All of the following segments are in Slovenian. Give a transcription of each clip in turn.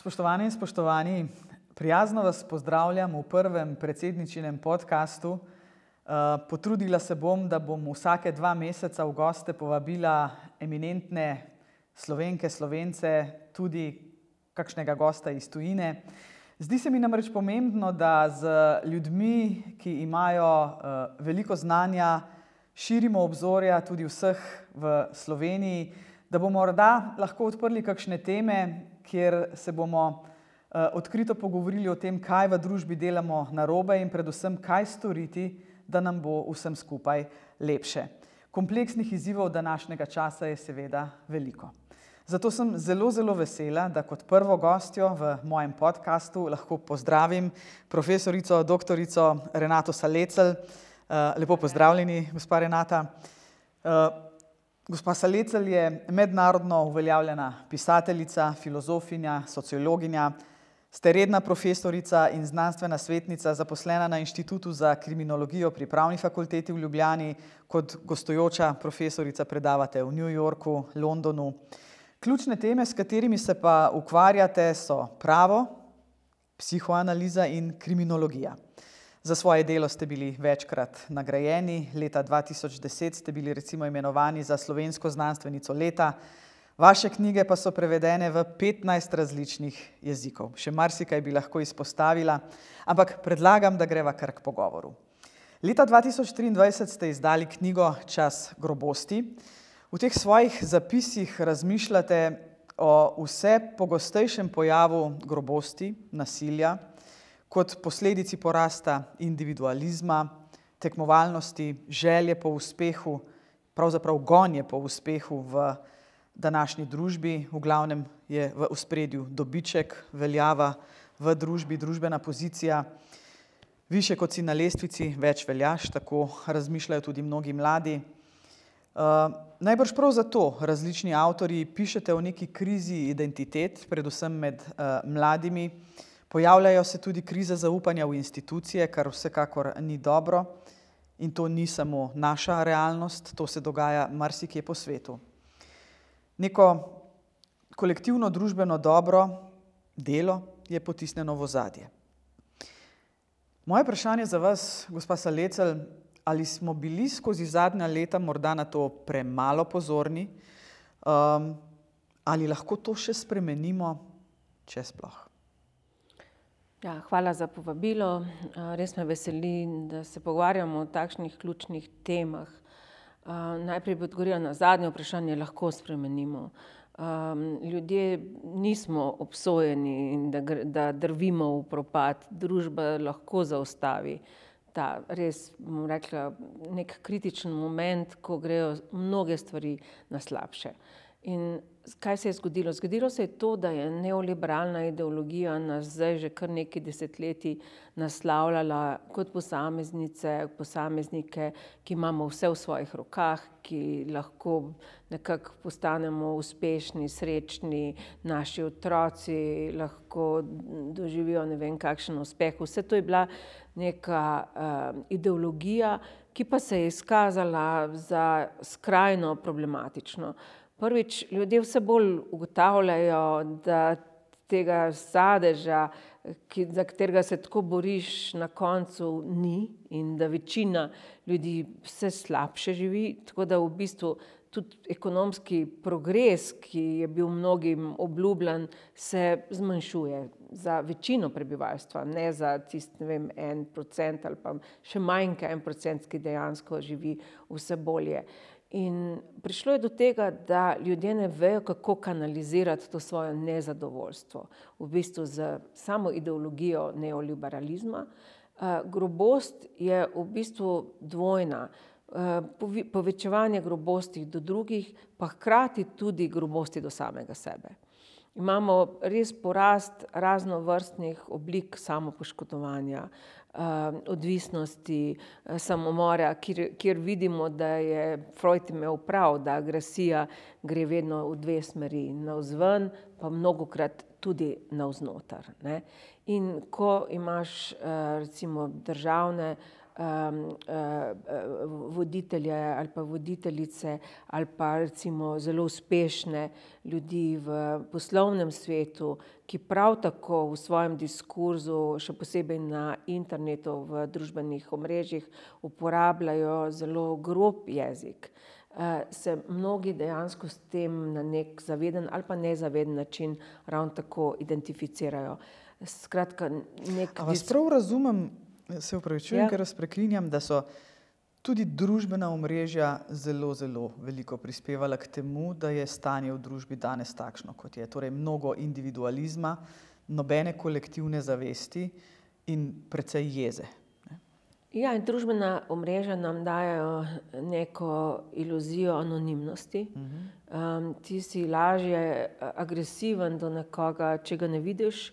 Spoštovani in spoštovani, prijazno vas pozdravljam v prvem predsedničinem podkastu. Uh, potrudila se bom, da bom vsake dva meseca v goste povabila eminentne slovenke, slovence, tudi kakšnega gosta iz tujine. Zdi se mi namreč pomembno, da z ljudmi, ki imajo uh, veliko znanja, širimo obzorja tudi vseh v Sloveniji, da bomo morda lahko odprli kakšne teme, kjer se bomo uh, odkrito pogovorili o tem, kaj v družbi delamo narobe in predvsem, kaj storiti, da nam bo vsem skupaj lepše. Kompleksnih izzivov današnjega časa je seveda veliko. Zato sem zelo, zelo vesela, da kot prvo gostjo v mojem podkastu lahko pozdravim profesorico dr. Renato Salecel. Uh, lepo pozdravljeni, gospa Renata. Gospa Salecel je mednarodno uveljavljena pisateljica, filozofinja, sociologinja, ste redna profesorica in znanstvena svetnica, zaposlena na Inštitutu za kriminologijo pri Pravni fakulteti v Ljubljani, kot gostujoča profesorica predavate v New Yorku, Londonu. Ključne teme, s katerimi se pa ukvarjate, so pravo, psihoanaliza in kriminologija. Za svoje delo ste bili večkrat nagrajeni, leta 2010 ste bili recimo imenovani za slovensko znanstvenico leta, vaše knjige pa so prevedene v 15 različnih jezikov. Še marsikaj bi lahko izpostavila, ampak predlagam, da greva kar k pogovoru. Leta 2023 ste izdali knjigo Čas grobosti. V teh svojih zapisih razmišljate o vse pogostejšem pojavu grobosti, nasilja, kot posledici porasta individualizma, tekmovalnosti, želje po uspehu, pravzaprav gonje po uspehu v današnji družbi, v glavnem je v ospredju dobiček, veljava v družbi, družbena pozicija. Više kot si na lestvici, več veljaš, tako razmišljajo tudi mnogi mladi. Uh, najbrž prav zato različni avtori pišete o neki krizi identitet, predvsem med uh, mladimi. Pojavljajo se tudi krize zaupanja v institucije, kar vsekakor ni dobro in to ni samo naša realnost, to se dogaja marsikje po svetu. Neko kolektivno družbeno dobro delo je potisnjeno v ozadje. Moje vprašanje za vas, gospa Salecel, ali smo bili skozi zadnja leta morda na to premalo pozorni, um, ali lahko to še spremenimo, če sploh? Ja, hvala za povabilo. Res me veseli, da se pogovarjamo o takšnih ključnih temah. Najprej bi odgovorila na zadnje vprašanje, lahko spremenimo. Ljudje nismo obsojeni, da, da drvimo v propad, družba lahko zaustavi ta res, bom rekla, nek kritičen moment, ko grejo mnoge stvari na slabše. In kaj se je zgodilo? Zgodilo se je to, da je neoliberalna ideologija nas zdaj že kar nekaj desetletij naslavljala kot posameznice, posameznike, ki imamo vse v svojih rokah, ki lahko nekako postanemo uspešni, srečni, naši otroci lahko doživijo ne vem kakšen uspeh. Vse to je bila neka uh, ideologija, ki pa se je izkazala za skrajno problematično. Prvič, ljudje vse bolj ugotavljajo, da tega sadeža, ki, za katerega se tako boriš, na koncu ni in da večina ljudi vse slabše živi. Tako da v bistvu tudi ekonomski progres, ki je bil mnogim obljubljen, se zmanjšuje za večino prebivalstva, ne za tisti, ne vem, en procent ali pa še manj, en procent, ki dejansko živi vse bolje. In prišlo je do tega, da ljudje ne vejo, kako kanalizirati to svoje nezadovoljstvo, v bistvu z samo ideologijo neoliberalizma. Uh, grobost je v bistvu dvojna. Uh, povečevanje grobosti do drugih, pa hkrati tudi grobosti do samega sebe. Imamo res porast raznovrstnih oblik samopoškodovanja, uh, odvisnosti, uh, samomora, kjer, kjer vidimo, da je Freud imel prav, da agresija gre vedno v dve smeri, navzven, pa mnogokrat tudi navznoter. Ne. In ko imaš uh, recimo državne um, uh, voditelje ali pa voditeljice ali pa recimo zelo uspešne ljudi v poslovnem svetu, ki prav tako v svojem diskurzu, še posebej na internetu, v družbenih omrežjih, uporabljajo zelo grob jezik. Se mnogi dejansko s tem na nek zaveden ali pa nezaveden način ravno tako identificirajo. Skratka, nek. A vas prav razumem, se opravičujem, Ja. ker vas preklinjam, da so tudi družbena omrežja zelo, zelo veliko prispevala k temu, da je stanje v družbi danes takšno, kot je. Torej mnogo individualizma, nobene kolektivne zavesti in precej jeze. Ja, in družbena omrežja nam dajo neko iluzijo anonimnosti. Um, ti si lažje agresiven do nekoga, če ga ne vidiš,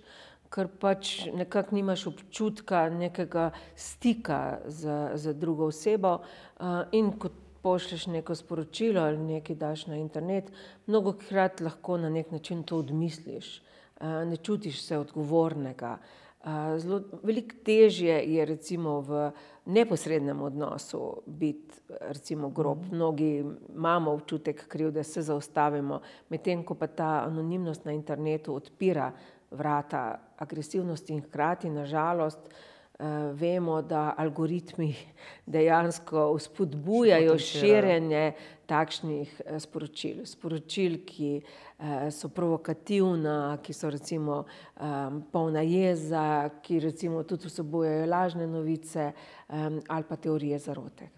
ker pač nekako nimaš občutka nekega stika z, z drugo osebo. Uh, in ko pošlješ neko sporočilo ali nekaj daš na internet, mnogokrat lahko na nek način to odmisliš. Uh, ne čutiš se odgovornega. Uh, zelo veliko težje je recimo v neposrednem odnosu biti recimo grob. Mnogi imamo občutek krivde, se zaustavimo, medtem ko pa ta anonimnost na internetu odpira vrata agresivnosti in hkrati nažalost uh, vemo, da algoritmi dejansko Potencirajo. širjenje takšnih eh, sporočil. Sporočil, ki eh, so provokativna, ki so recimo polna jeza, ki recimo tudi vsebujejo lažne novice ali pa teorije zarote.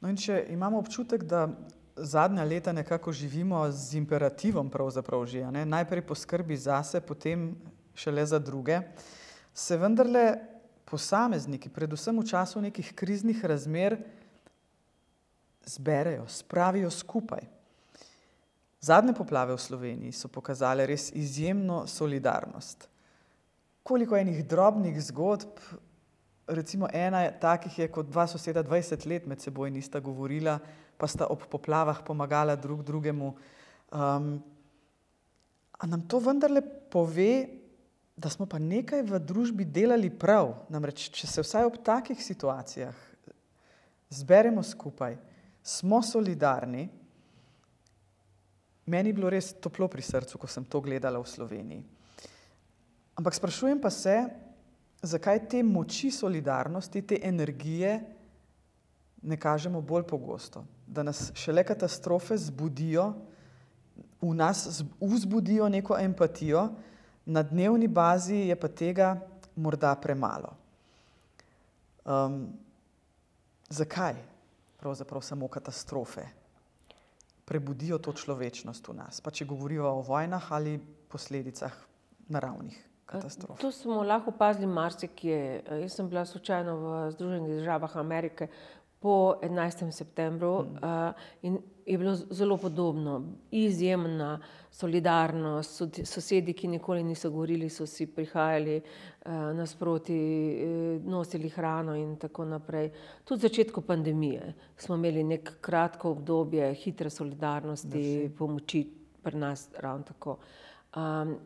No in če imamo občutek, da zadnja leta nekako živimo z imperativom, pravzaprav že, ne? najprej poskrbi zase, potem šele za druge, se vendarle posamezniki, predvsem v času nekih kriznih razmer, zberejo, spravijo skupaj. Zadnje poplave v Sloveniji so pokazale res izjemno solidarnost. Koliko enih drobnih zgodb, recimo ena je takih je, kot dva soseda 20 let med seboj nista govorila, pa sta ob poplavah pomagala drug drugemu. Um, a nam to vendarle pove, da smo pa nekaj v družbi delali prav? Namreč, če se vsaj ob takih situacijah zberemo skupaj, smo solidarni, meni je bilo res toplo pri srcu, ko sem to gledala v Sloveniji. Ampak sprašujem pa se, zakaj te moči solidarnosti, te energije ne kažemo bolj pogosto. Da nas šele katastrofe zbudijo, v nas vzbudijo neko empatijo, na dnevni bazi je pa tega morda premalo. Um, zakaj pravzaprav samo katastrofe prebudijo to človečnost v nas, pa če govorijo o vojnah ali posledicah naravnih katastrof? To smo lahko opazili marsikje. Jaz sem bila slučajno v Združenih državah Amerike po 11. septembru uh, in je bilo zelo podobno. Izjemna solidarnost, sosedi, ki nikoli niso govorili, so si prihajali uh, nasproti, eh, nosili hrano in tako naprej. Tudi v začetku pandemije smo imeli nek kratko obdobje hitre solidarnosti, pomoči pri nas ravno tako. Um,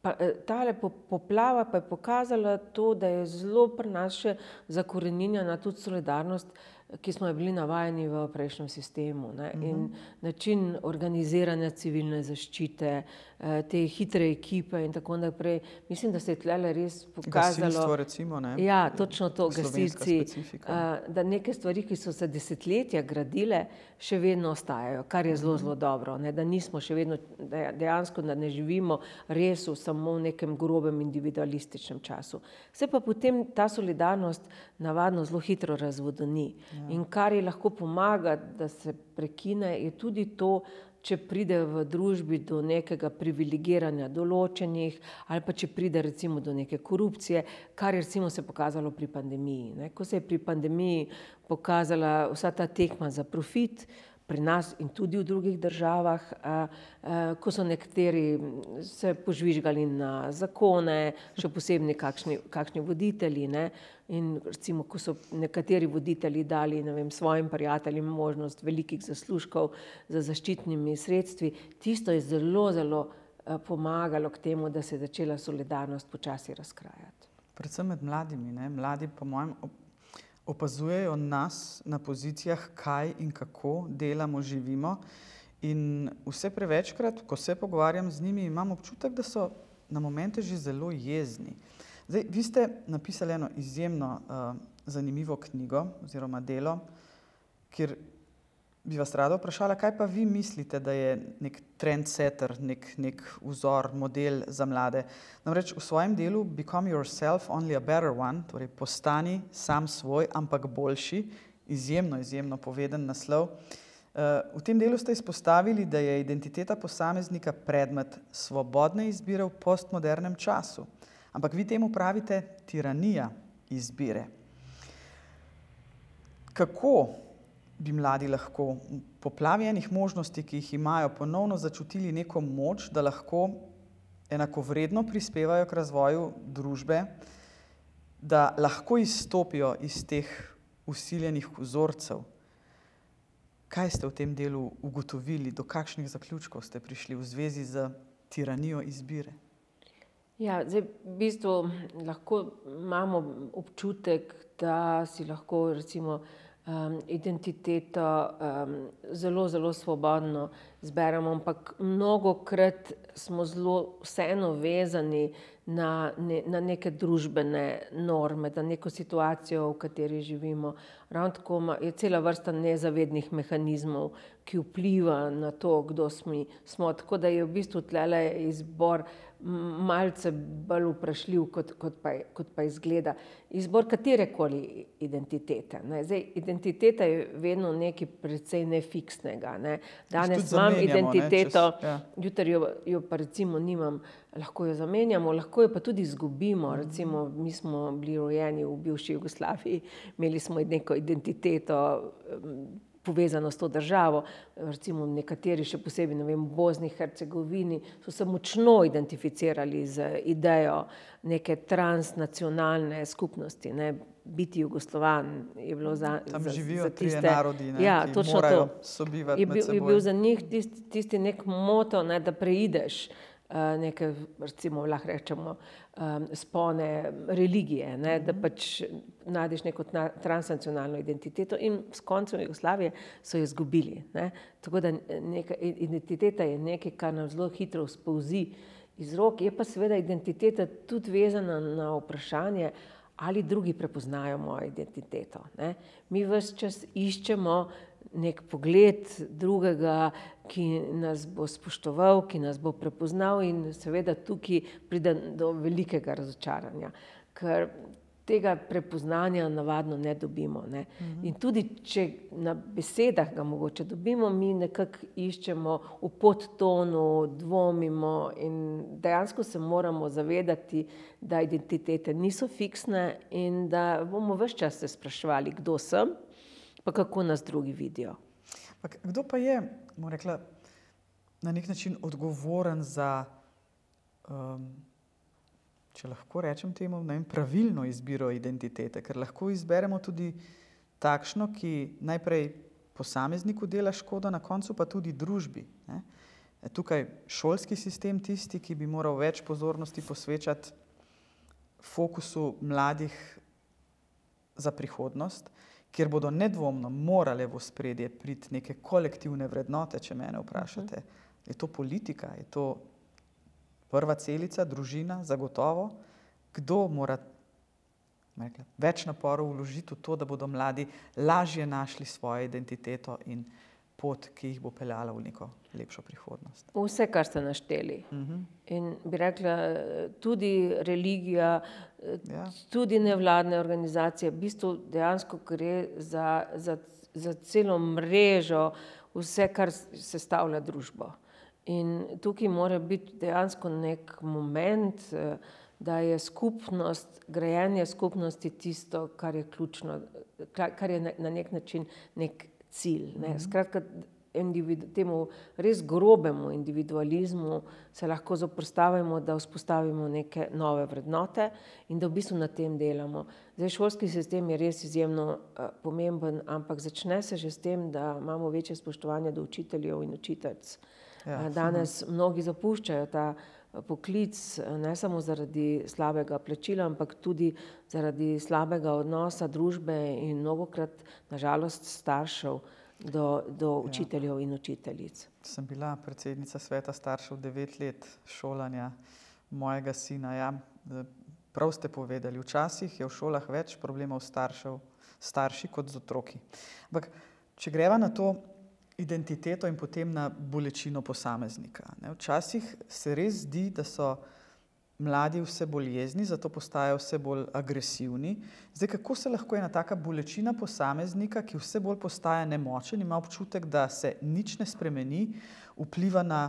Pa, eh, tale po- poplava pa je pokazala to, da je zelo pri nas še zakoreninjena tudi solidarnost, ki smo jo bili navajeni v prejšnjem sistemu. Ne? In način organiziranja civilne zaščite, eh, te hitre ekipe in tako naprej. Mislim, da se je tlele res Gasilstvo, pokazalo. recimo, ne? Ja, točno to, gasilci. specifika. eh, Da neke stvari, ki so se desetletja gradile, še vedno ostajajo, kar je Mhm. zelo, zelo dobro. Ne? Da nismo še vedno, dejansko da ne živimo res v samo v nekem grobem individualističnem času. Se pa potem ta solidarnost navadno zelo hitro razvodeni. Ja. In kar ji lahko pomaga, da se prekine, je tudi to, če pride v družbi do nekega privilegiranja določenih, ali pa če pride recimo do neke korupcije, kar je recimo se pokazalo pri pandemiji. Ne. Ko se je pri pandemiji pokazala vsa ta tekma za profit, pri nas in tudi v drugih državah, a, a, ko so nekateri se požvižgali na zakone, še posebej kakšni, kakšni voditelji. Ne? In recimo, ko so nekateri voditelji dali vem, svojim prijateljem možnost velikih zaslužkov za zaščitnimi sredstvi, tisto je zelo, zelo a, pomagalo k temu, da se je začela solidarnost počasi razkrajati. Predvsem med mladimi. Ne? Mladi, po mojem, opazujejo nas na pozicijah, kaj in kako delamo, živimo. In vse prevečkrat, ko se pogovarjam z njimi, imam občutek, da so na momente že zelo jezni. Zdaj, vi ste napisali eno izjemno uh, zanimivo knjigo oziroma delo, kjer bi vas rada vprašala, kaj pa vi mislite, da je nek trendsetter, nek, nek vzor, model za mlade. Namreč v svojem delu Become Yourself, Only a Better One, torej postani sam svoj, ampak boljši, izjemno, izjemno poveden naslov. Uh, v tem delu ste izpostavili, da je identiteta posameznika predmet svobodne izbire v postmodernem času. Ampak vi temu pravite tiranija izbire. Kako bi mladi lahko v poplavi enih možnosti, ki jih imajo, ponovno začutili neko moč, da lahko enakovredno prispevajo k razvoju družbe, da lahko izstopijo iz teh usiljenih vzorcev? Kaj ste v tem delu ugotovili, do kakšnih zaključkov ste prišli v zvezi z tiranijo izbire? Ja, zdaj, v bistvu lahko imamo občutek, da si lahko recimo, um, identiteto um, zelo, zelo svobodno zberemo, ampak mnogokrat smo zelo vseeno vezani na, ne, na neke družbene norme, na neko situacijo, v kateri živimo. Ravno tako je cela vrsta nezavednih mehanizmov, ki vpliva na to, kdo smo. Tako da je v bistvu tlele izbor malce bolj vprašljiv, kot, kot, pa, kot pa izgleda. Izbor katere koli identitete. Ne. Zdaj, identiteta je vedno nekaj precej nefiksnega. Ne. Danes imam identiteto, ja. jutri jo, jo pa recimo nimam, lahko jo zamenjamo, lahko jo pa tudi izgubimo. Recimo, mi smo bili rojeni v bivši Jugoslaviji, imeli smo neko identiteto povezano s to državo. Recimo nekateri, še posebej ne vem, v Bosni in Hercegovini, so se močno identificirali z idejo neke transnacionalne skupnosti. Ne. Biti Jugoslovan je bilo za, Tam za, živijo za tiste narodi, ne, ja, ki točno morajo to. sobivati Je med bil, je bil za njih tisti, tisti nek moto, ne, da preideš neke, recimo, lahko rečemo, spone religije, ne, da pač najdeš neko transnacionalno identiteto in s koncem Jugoslavije so jo izgubili. Ne. Tako da neka identiteta je nekaj, kar nam zelo hitro spolzi iz rok, je pa seveda identiteta tudi vezana na vprašanje, ali drugi prepoznajo mojo identiteto. Ne. Mi ves čas iščemo nek pogled drugega, ki nas bo spoštoval, ki nas bo prepoznal in seveda tukaj pride do velikega razočaranja, ker tega prepoznanja navadno ne dobimo. Ne. In tudi če na besedah ga mogoče dobimo, mi nekako iščemo v podtonu, dvomimo in dejansko se moramo zavedati, da identitete niso fiksne in da bomo ves čas se spraševali, kdo sem, pa kako nas drugi vidijo. Ampak kdo pa je, bom rekla, na nek način odgovoren za, um, če lahko rečem temu, vem, pravilno izbiro identitete? Ker lahko izberemo tudi takšno, ki najprej posamezniku dela škodo, na koncu pa tudi družbi. Ne? Tukaj šolski sistem tisti, ki bi moral več pozornosti posvečati fokusu mladih za prihodnost, kjer bodo nedvomno morale v spredje priti neke kolektivne vrednote, če mene vprašate. Je to politika, je to prva celica, družina, zagotovo. Kdo mora rekla, več naporov vložiti v to, da bodo mladi lažje našli svojo identiteto in pot, ki jih bo peljala v neko lepšo prihodnost? Vse, kar ste našteli. In bi rekla, tudi religija, Ja. tudi nevladne organizacije, v bistvu dejansko gre za, za, za celo mrežo, vse, kar sestavlja družbo. In tukaj mora biti dejansko nek moment, da je skupnost, grajenje skupnosti tisto, kar je ključno, kar je na- neki način nek cilj. Ne. Skratka, individu, temu res grobemu individualizmu se lahko zoperstavimo, da vzpostavimo neke nove vrednote in da v bistvu na tem delamo. Zdaj, šolski sistem je res izjemno uh, pomemben, ampak začne se že s tem, da imamo večje spoštovanje do učiteljev in učiteljic. Ja. Ja. Danes mnogi zapuščajo ta poklic, ne samo zaradi slabega plačila, ampak tudi zaradi slabega odnosa družbe in mnogokrat, nažalost, staršev do, do ja. učiteljev in učiteljic. Sem bila predsednica sveta staršev devet let šolanja mojega sina. Ja. Prav ste povedali, včasih je v šolah več problemov staršev, starši kot z otroki. Ampak, če greva na to identiteto in potem na bolečino posameznika. Ne. Včasih se res zdi, da so mladi vse bolj jezni, zato postajajo vse bolj agresivni. Zdaj, kako se lahko ena taka bolečina posameznika, ki vse bolj postaja nemočen, ima občutek, da se nič ne spremeni, vpliva na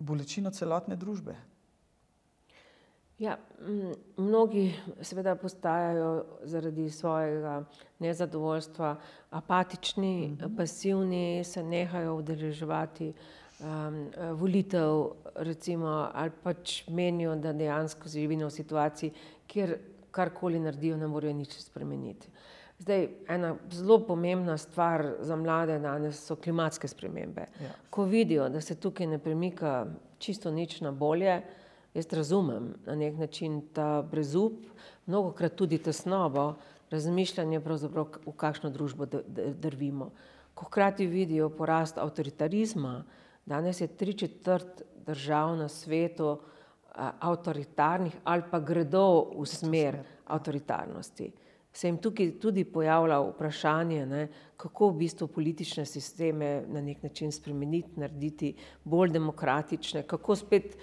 bolečino celotne družbe? Ja, mnogi seveda postajajo zaradi svojega nezadovoljstva apatični, mm -hmm. pasivni, se nehajo udeleževati um, volitev, recimo, ali pač menijo, da dejansko živijo v situaciji, kjer karkoli naredijo, ne morejo nič spremeniti. Zdaj, ena zelo pomembna stvar za mlade danes so klimatske spremembe. Ja. Ko vidijo, da se tukaj ne premika čisto nič na bolje, Jaz razumem na nek način ta brezup, mnogo krat tudi tesnobo, razmišljanje, v kakšno družbo drvimo. Ko hkrati vidijo porast avtoritarizma, danes je tri četrt držav na svetu avtoritarnih ali pa gredo v smer avtoritarnosti. Se jim tukaj tudi pojavlja vprašanje, ne, kako v bistvu politične sisteme na nek način spremeniti, narediti bolj demokratične, kako spet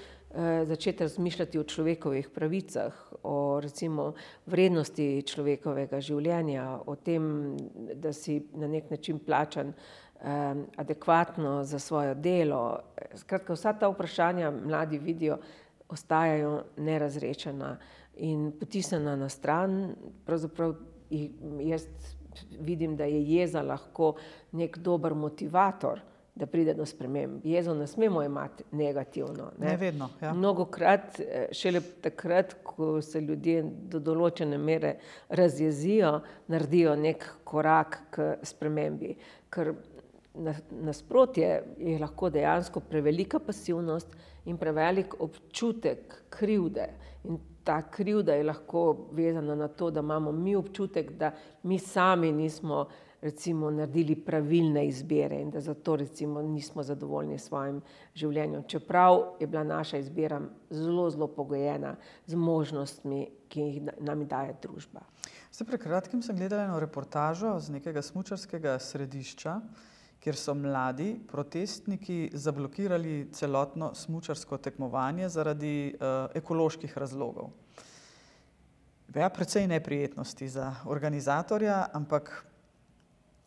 začeti razmišljati o človekovih pravicah, o recimo vrednosti človekovega življenja, o tem, da si na nek način plačan eh, adekvatno za svoje delo. Skratka, vsa ta vprašanja mladi vidijo, ostajajo nerazrečena in potisnjena na stran. Pravzaprav jaz vidim, da je jeza lahko nek dober motivator da pride do sprememb. Jezo ne smemo imeti negativno. Ne, ne vedno. Ja. Mnogo krat, eh, šele takrat, ko se ljudje do določene mere razjezijo, naredijo nek korak k spremembi. Ker nasprotje je lahko dejansko prevelika pasivnost in prevelik občutek krivde. In ta krivda je lahko vezana na to, da imamo mi občutek, da mi sami nismo recimo, naredili pravilne izbire in da zato recimo, nismo zadovoljni s svojim življenjem. Čeprav je bila naša izbira zelo, zelo pogojena z možnostmi, ki jih nam daje družba. Zdaj, pred kratkim sem gledala eno reportažo z nekega smočarskega središča, kjer so mladi protestniki zablokirali celotno smočarsko tekmovanje zaradi uh, ekoloških razlogov. Ja, precej neprijetnosti za organizatorja, ampak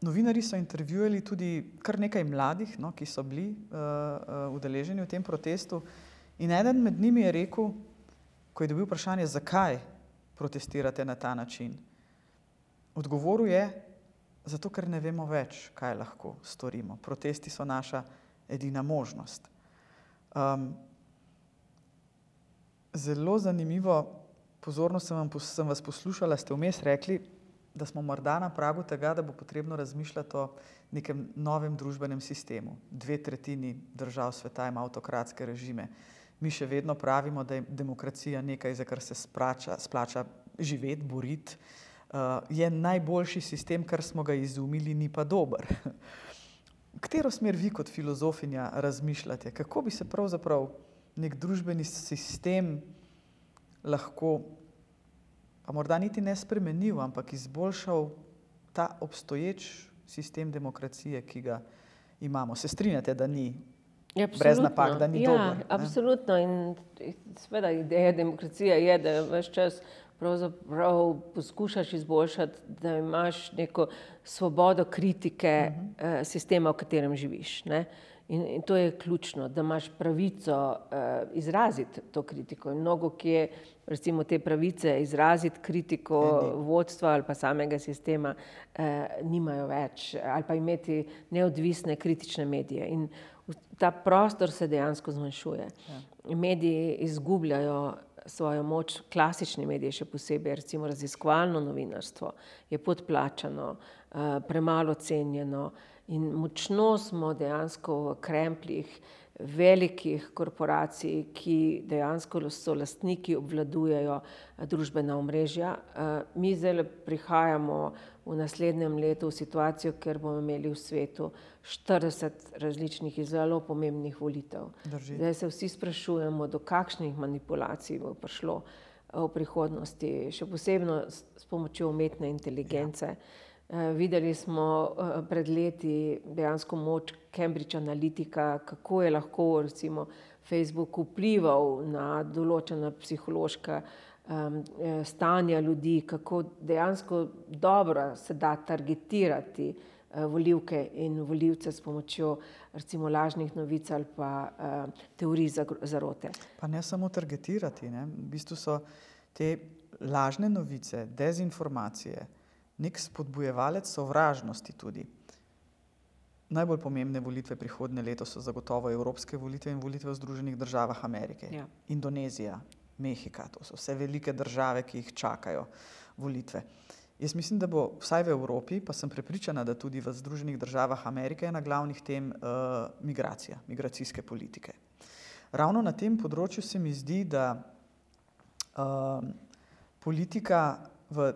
Novinari so intervjuvali tudi kar nekaj mladih, no, ki so bili uh, uh, udeleženi v tem protestu. In eden med njimi je rekel, ko je dobil vprašanje, zakaj protestirate na ta način. Odgovoril je, zato ker ne vemo več, kaj lahko storimo. Protesti so naša edina možnost. Um, zelo zanimivo, pozorno sem, vam, sem vas poslušala, ste vmes rekli, da smo morda na pragu tega, da bo potrebno razmišljati o nekem novem družbenem sistemu. Dve tretjini držav sveta ima avtokratske režime. Mi še vedno pravimo, da je demokracija nekaj, za kar se splača, splača živeti, boriti. Uh, je najboljši sistem, kar smo ga izumili, ni pa dober. Katero smer vi kot filozofinja razmišljate? Kako bi se pravzaprav nek družbeni sistem lahko pa morda niti ne spremenil, ampak izboljšal ta obstoječ sistem demokracije, ki ga imamo. Se strinjate, da ni ja, brez napak, da ni ja, dober? Ne? Absolutno. In seveda ideja demokracije je, da vse čas pravzaprav poskušaš izboljšati, da imaš neko svobodo kritike uh mhm. -huh. Sistema, v katerem živiš. Ne? In, in to je ključno, da imaš pravico uh, izraziti to kritiko. In mnogo kje, recimo, te pravice izraziti kritiko Edi. vodstva ali pa samega sistema, uh, nimajo več, ali pa imeti neodvisne kritične medije. In ta prostor se dejansko zmanjšuje. Ja. Mediji izgubljajo svojo moč, klasični mediji, še posebej, recimo raziskovalno novinarstvo, je podplačano, uh, premalo cenjeno. In močno smo dejansko v krempljih velikih korporacij, ki dejansko so lastniki, obvladujejo družbena omrežja. Mi zdaj prihajamo v naslednjem letu v situacijo, kjer bomo imeli v svetu štirideset različnih in zelo pomembnih volitev. Zdaj se vsi sprašujemo, do kakšnih manipulacij bo prišlo v prihodnosti, še posebno s pomočjo umetne inteligence. Videli smo pred leti dejansko moč Cambridge Analytica, kako je lahko recimo Facebook vplival na določena psihološka stanja ljudi, kako dejansko dobro se da targetirati volivke in volivce s pomočjo recimo lažnih novic ali pa teorij zarote. Pa ne samo targetirati, ne, v bistvu so te lažne novice, dezinformacije neki spodbujevalec sovražnosti tudi. Najbolj pomembne volitve prihodnje leto so zagotovo evropske volitve in volitve v Združenih državah Amerike. Indonezija, Mehika, to so vse velike države, ki jih čakajo volitve. Jaz mislim, da bo vsaj v Evropi, pa sem prepričana, da tudi v Združenih državah Amerike, ena glavnih tem migracija, migracijske politike. Ravno na tem področju se mi zdi, da politika v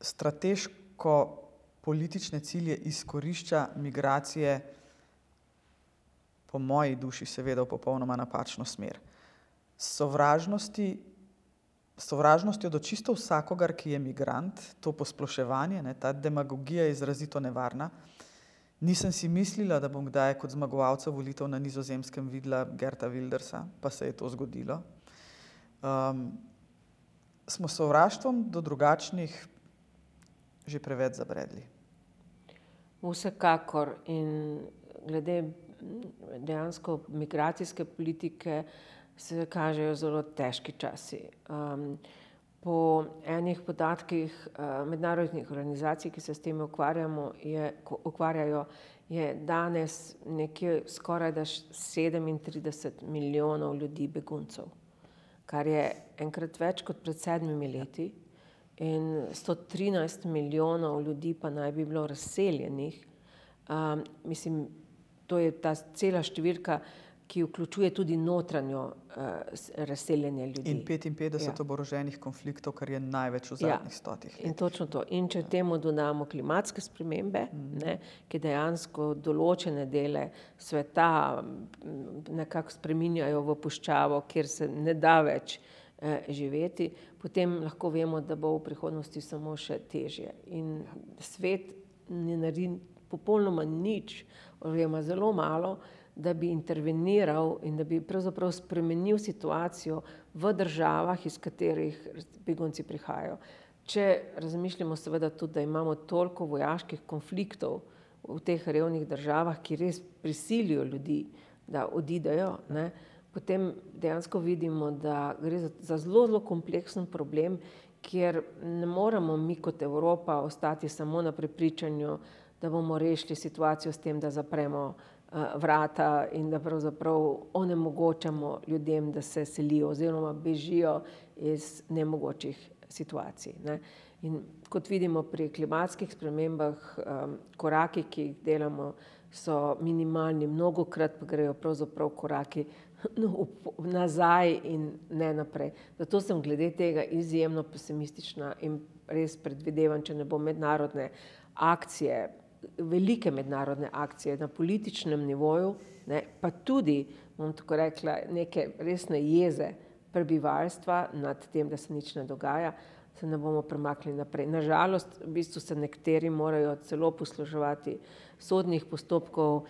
strateško politične cilje izkorišča migracije, po moji duši seveda v popolnoma napačno smer. Sovražnosti, sovražnostjo do čisto vsakogar, ki je migrant, to posploševanje, ne, ta demagogija je izrazito nevarna. Nisem si mislila, da bom kdaj kot zmagovalca volitev na Nizozemskem videla Geerta Wildersa, pa se je to zgodilo. Smo s sovraštvom do drugačnih že preveč zabredli. Vsekakor in glede dejansko migracijske politike se kažejo zelo težki časi. Po enih podatkih mednarodnih organizacij, ki se s tem je, ukvarjajo, je danes nekje skorajda sedemintrideset milijonov ljudi beguncev. Kar je enkrat več kot pred sedmimi leti. In sto trinajst milijonov ljudi pa naj bi bilo razseljenih. Mislim, to je ta cela številka, ki vključuje tudi notranjo razseljenje ljudi. In petinpetdeset oboroženih konfliktov, kar je največ v zadnjih stotih letih. Ja, in točno to. In če temu dodamo klimatske spremembe, ne, ki dejansko določene dele sveta nekako spreminjajo v puščavo, kjer se ne da več živeti, potem lahko vemo, da bo v prihodnosti samo še težje. In svet ne naredi popolnoma nič oziroma zelo malo, da bi interveniral in da bi pravzaprav spremenil situacijo v državah, iz katerih begunci prihajajo. Če razmišljamo seveda tudi, da imamo toliko vojaških konfliktov v teh revnih državah, ki res prisilijo ljudi, da odidejo, ne, potem dejansko vidimo, da gre za, za zelo, zelo kompleksen problem, kjer ne moremo mi kot Evropa ostati samo na prepričanju, da bomo rešili situacijo s tem, da zapremo vrata in da pravzaprav onemogočamo ljudem, da se selijo oziroma bežijo iz nemogočih situacij, ne. In kot vidimo pri klimatskih spremembah, koraki, ki jih delamo, so minimalni, mnogokrat pa grejo pravzaprav koraki nazaj in ne naprej. Zato sem glede tega izjemno pesimistična in res predvidevam, če ne bo mednarodne akcije, velike mednarodne akcije na političnem nivoju, ne, pa tudi, bom tako rekla, neke resne jeze prebivalstva nad tem, da se nič ne dogaja, se ne bomo premaknili naprej. Na žalost v bistvu se nekateri morajo celo posluževati sodnih postopkov.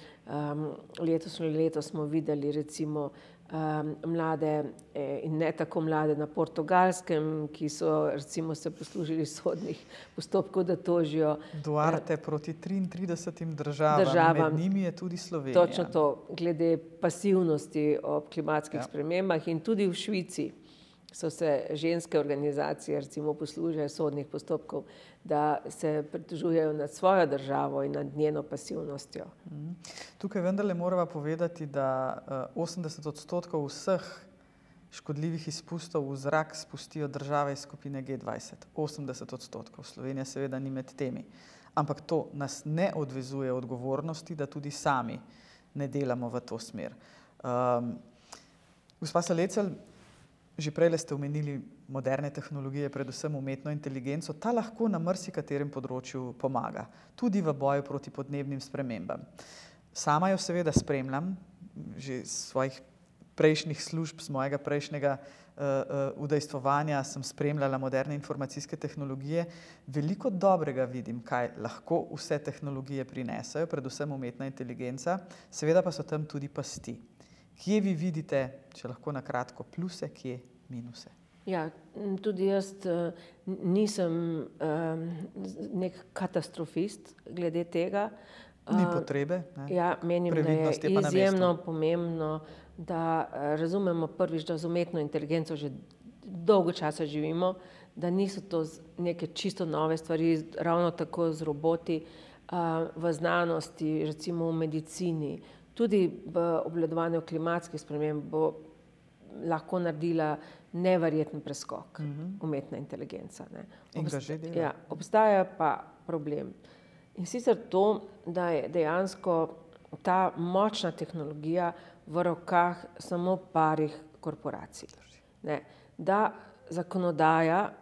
Letošnje leto smo videli recimo mlade in ne tako mlade na Portugalskem, ki so recimo se poslužili sodnih postopkov, da tožijo. Duarte proti triintridesetim državam, med njimi je tudi Slovenija. Točno to. Glede pasivnosti ob klimatskih spremembah in tudi v Švici so se ženske organizacije recimo poslužile sodnih postopkov, da se pritožujejo nad svojo državo in nad njeno pasivnostjo. Tukaj vendarle morava povedati, da osemdeset odstotkov vseh škodljivih izpustov v zrak spustijo države iz skupine Gdvajset. Osemdeset odstotkov. Slovenija seveda ni med temi. Ampak to nas ne odvezuje odgovornosti, da tudi sami ne delamo v to smer. Um, gospa Salecel, že prej ste omenili moderne tehnologije, predvsem umetno inteligenco, ta lahko na marsikaterem področju pomaga, tudi v boju proti podnebnim spremembam. Sama jo seveda spremljam, že iz svojih prejšnjih služb, z mojega prejšnjega uh, uh, udejstvovanja sem spremljala moderne informacijske tehnologije. Veliko dobrega vidim, kaj lahko vse tehnologije prinesajo, predvsem umetna inteligenca, seveda pa so tam tudi pasti. Kje vi vidite, če lahko na kratko, pluse, kje minuse? Ja, tudi jaz nisem um, nek katastrofist glede tega. Ni potrebe. Ne? Ja, menim, da je, je izjemno pomembno, da razumemo prvič, da z umetno inteligenco že dolgo časa živimo, da niso to neke čisto nove stvari, ravno tako z roboti v znanosti, recimo v medicini, tudi v obvladovanju klimatskih sprememb bo lahko naredila neverjeten preskok, uh mhm. -huh. umetna inteligenca. Obsta ja, obstaja pa problem. In sicer to, da je dejansko ta močna tehnologija v rokah samo parih korporacij. Ne? Da zakonodaja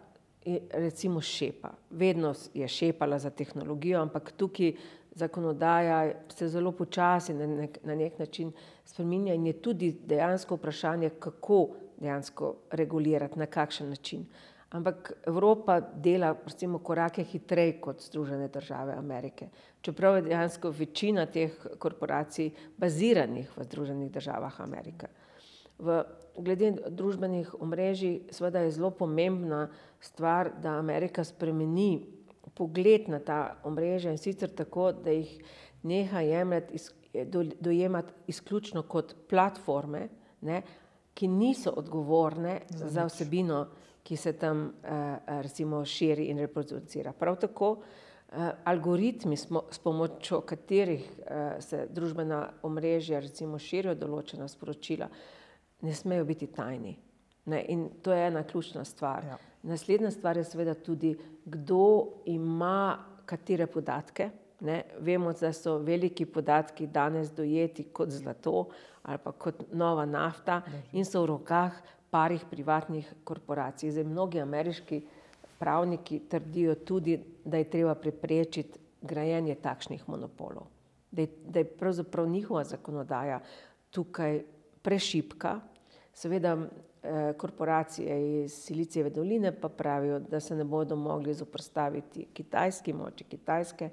recimo šepa. Vedno je šepala za tehnologijo, ampak tukaj zakonodaja se zelo počasi na nek, na nek način spreminja in je tudi dejansko vprašanje, kako dejansko regulirati, na kakšen način. Ampak Evropa dela recimo korake hitreje kot Združene države Amerike. Čeprav je dejansko večina teh korporacij baziranih v Združenih državah Amerike. V, glede družbenih omrežij, seveda je zelo pomembna stvar, da Amerika spremeni pogled na ta omrežja in sicer tako, da jih neha jemljati, dojemati izključno kot platforme, ne, ki niso odgovorne za, za vsebino, ki se tam eh, recimo širi in reproducira. Prav tako eh, algoritmi, smo, s pomočjo katerih eh, se družbena omrežja recimo širijo določena sporočila, ne smejo biti tajni. Ne, in to je ena ključna stvar. Ja. Naslednja stvar je seveda tudi, kdo ima katere podatke. Ne. Vemo, da so veliki podatki danes dojeti kot zlato ali pa kot nova nafta in so v rokah parih privatnih korporacij. Zdaj, mnogi ameriški pravniki trdijo tudi, da je treba preprečiti grajenje takšnih monopolov. Da je, da je pravzaprav njihova zakonodaja tukaj prešipka. Seveda korporacije iz Silicijeve doline pa pravijo, da se ne bodo mogli zoprstaviti kitajski moči, kitajske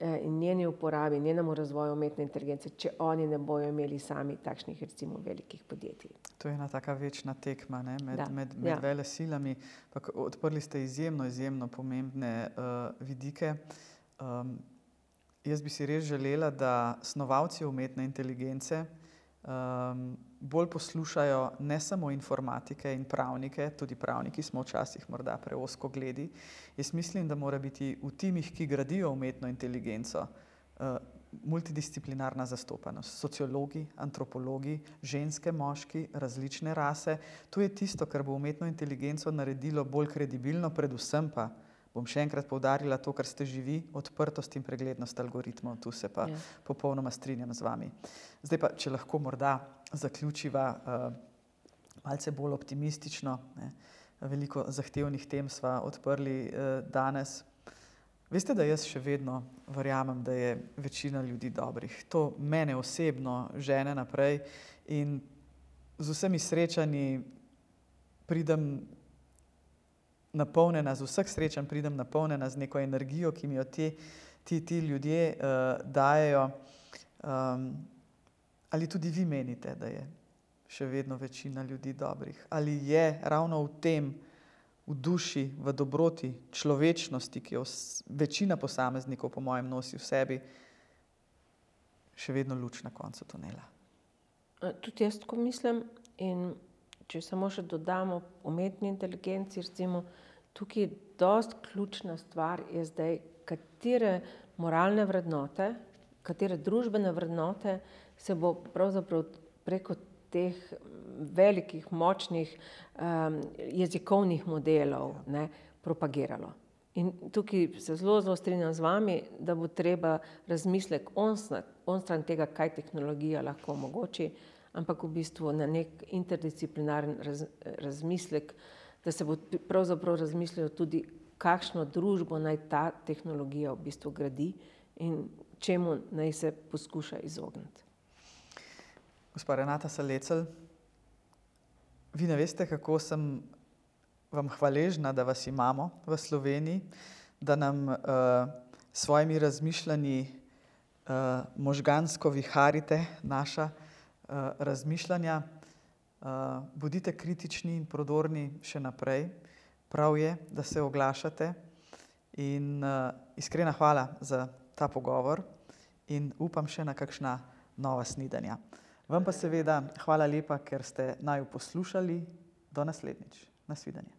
eh, in njeni uporabi, njenemu razvoju umetne inteligence, če oni ne bojo imeli sami takšnih recimo velikih podjetij. To je ena taka večna tekma ne, med, med, med ja. vele silami. Odprli ste izjemno, izjemno pomembne uh, vidike. Um, jaz bi si res želela, da snovalci umetne inteligence um, bolj poslušajo ne samo informatike in pravnike, tudi pravniki smo včasih morda preosko gledi. Jaz mislim, da mora biti v timih, ki gradijo umetno inteligenco, uh, multidisciplinarna zastopanost. Sociologi, antropologi, ženske, moški, različne rase. To je tisto, kar bo umetno inteligenco naredilo bolj kredibilno, predvsem pa bom še enkrat povdarila to, kar ste živi, odprtost in preglednost algoritmov. Tu se pa ja. popolnoma strinjam z vami. Zdaj pa, če lahko morda zaključiva uh, malce bolj optimistično, ne, veliko zahtevnih tem sva odprli uh, danes. Veste, da jaz še vedno verjamem, da je večina ljudi dobrih. To mene osebno žene naprej in z vsemi srečanji pridem napolnjena, z vseh srečanj pridem napolnjena z neko energijo, ki mi jo ti, ti, ti ljudje uh, dajo. Um, ali tudi vi menite, da je še vedno večina ljudi dobrih? Ali je ravno v tem, v duši, v dobroti, človečnosti, ki jo večina posameznikov, po mojem, nosi v sebi, še vedno luč na koncu tunela? Tudi jaz tako mislim. In če samo še dodamo umetni inteligenci, recimo, tukaj je dost ključna stvar, je zdaj, katere moralne vrednote, katere družbene vrednote se bo pravzaprav preko teh velikih, močnih um, jezikovnih modelov ne, propagiralo. In tukaj se zelo, zelo strinjam z vami, da bo treba razmislek onstran tega, kaj tehnologija lahko omogoči, ampak v bistvu na nek interdisciplinaren raz, razmislek, da se bo pravzaprav razmislilo tudi, kakšno družbo naj ta tehnologija v bistvu gradi in čemu naj se poskuša izogniti. Gospa Renata Salecel, vi ne veste, kako sem vam hvaležna, da vas imamo v Sloveniji, da nam uh, svojimi razmišljanji uh, možgansko viharite naša uh, razmišljanja. Uh, bodite kritični in prodorni še naprej. Prav je, da se oglašate. In uh, iskrena hvala za ta pogovor in upam še na kakšna nova snidanja. Vam pa seveda hvala lepa, ker ste naju poslušali. Do naslednjič. Nasvidenje.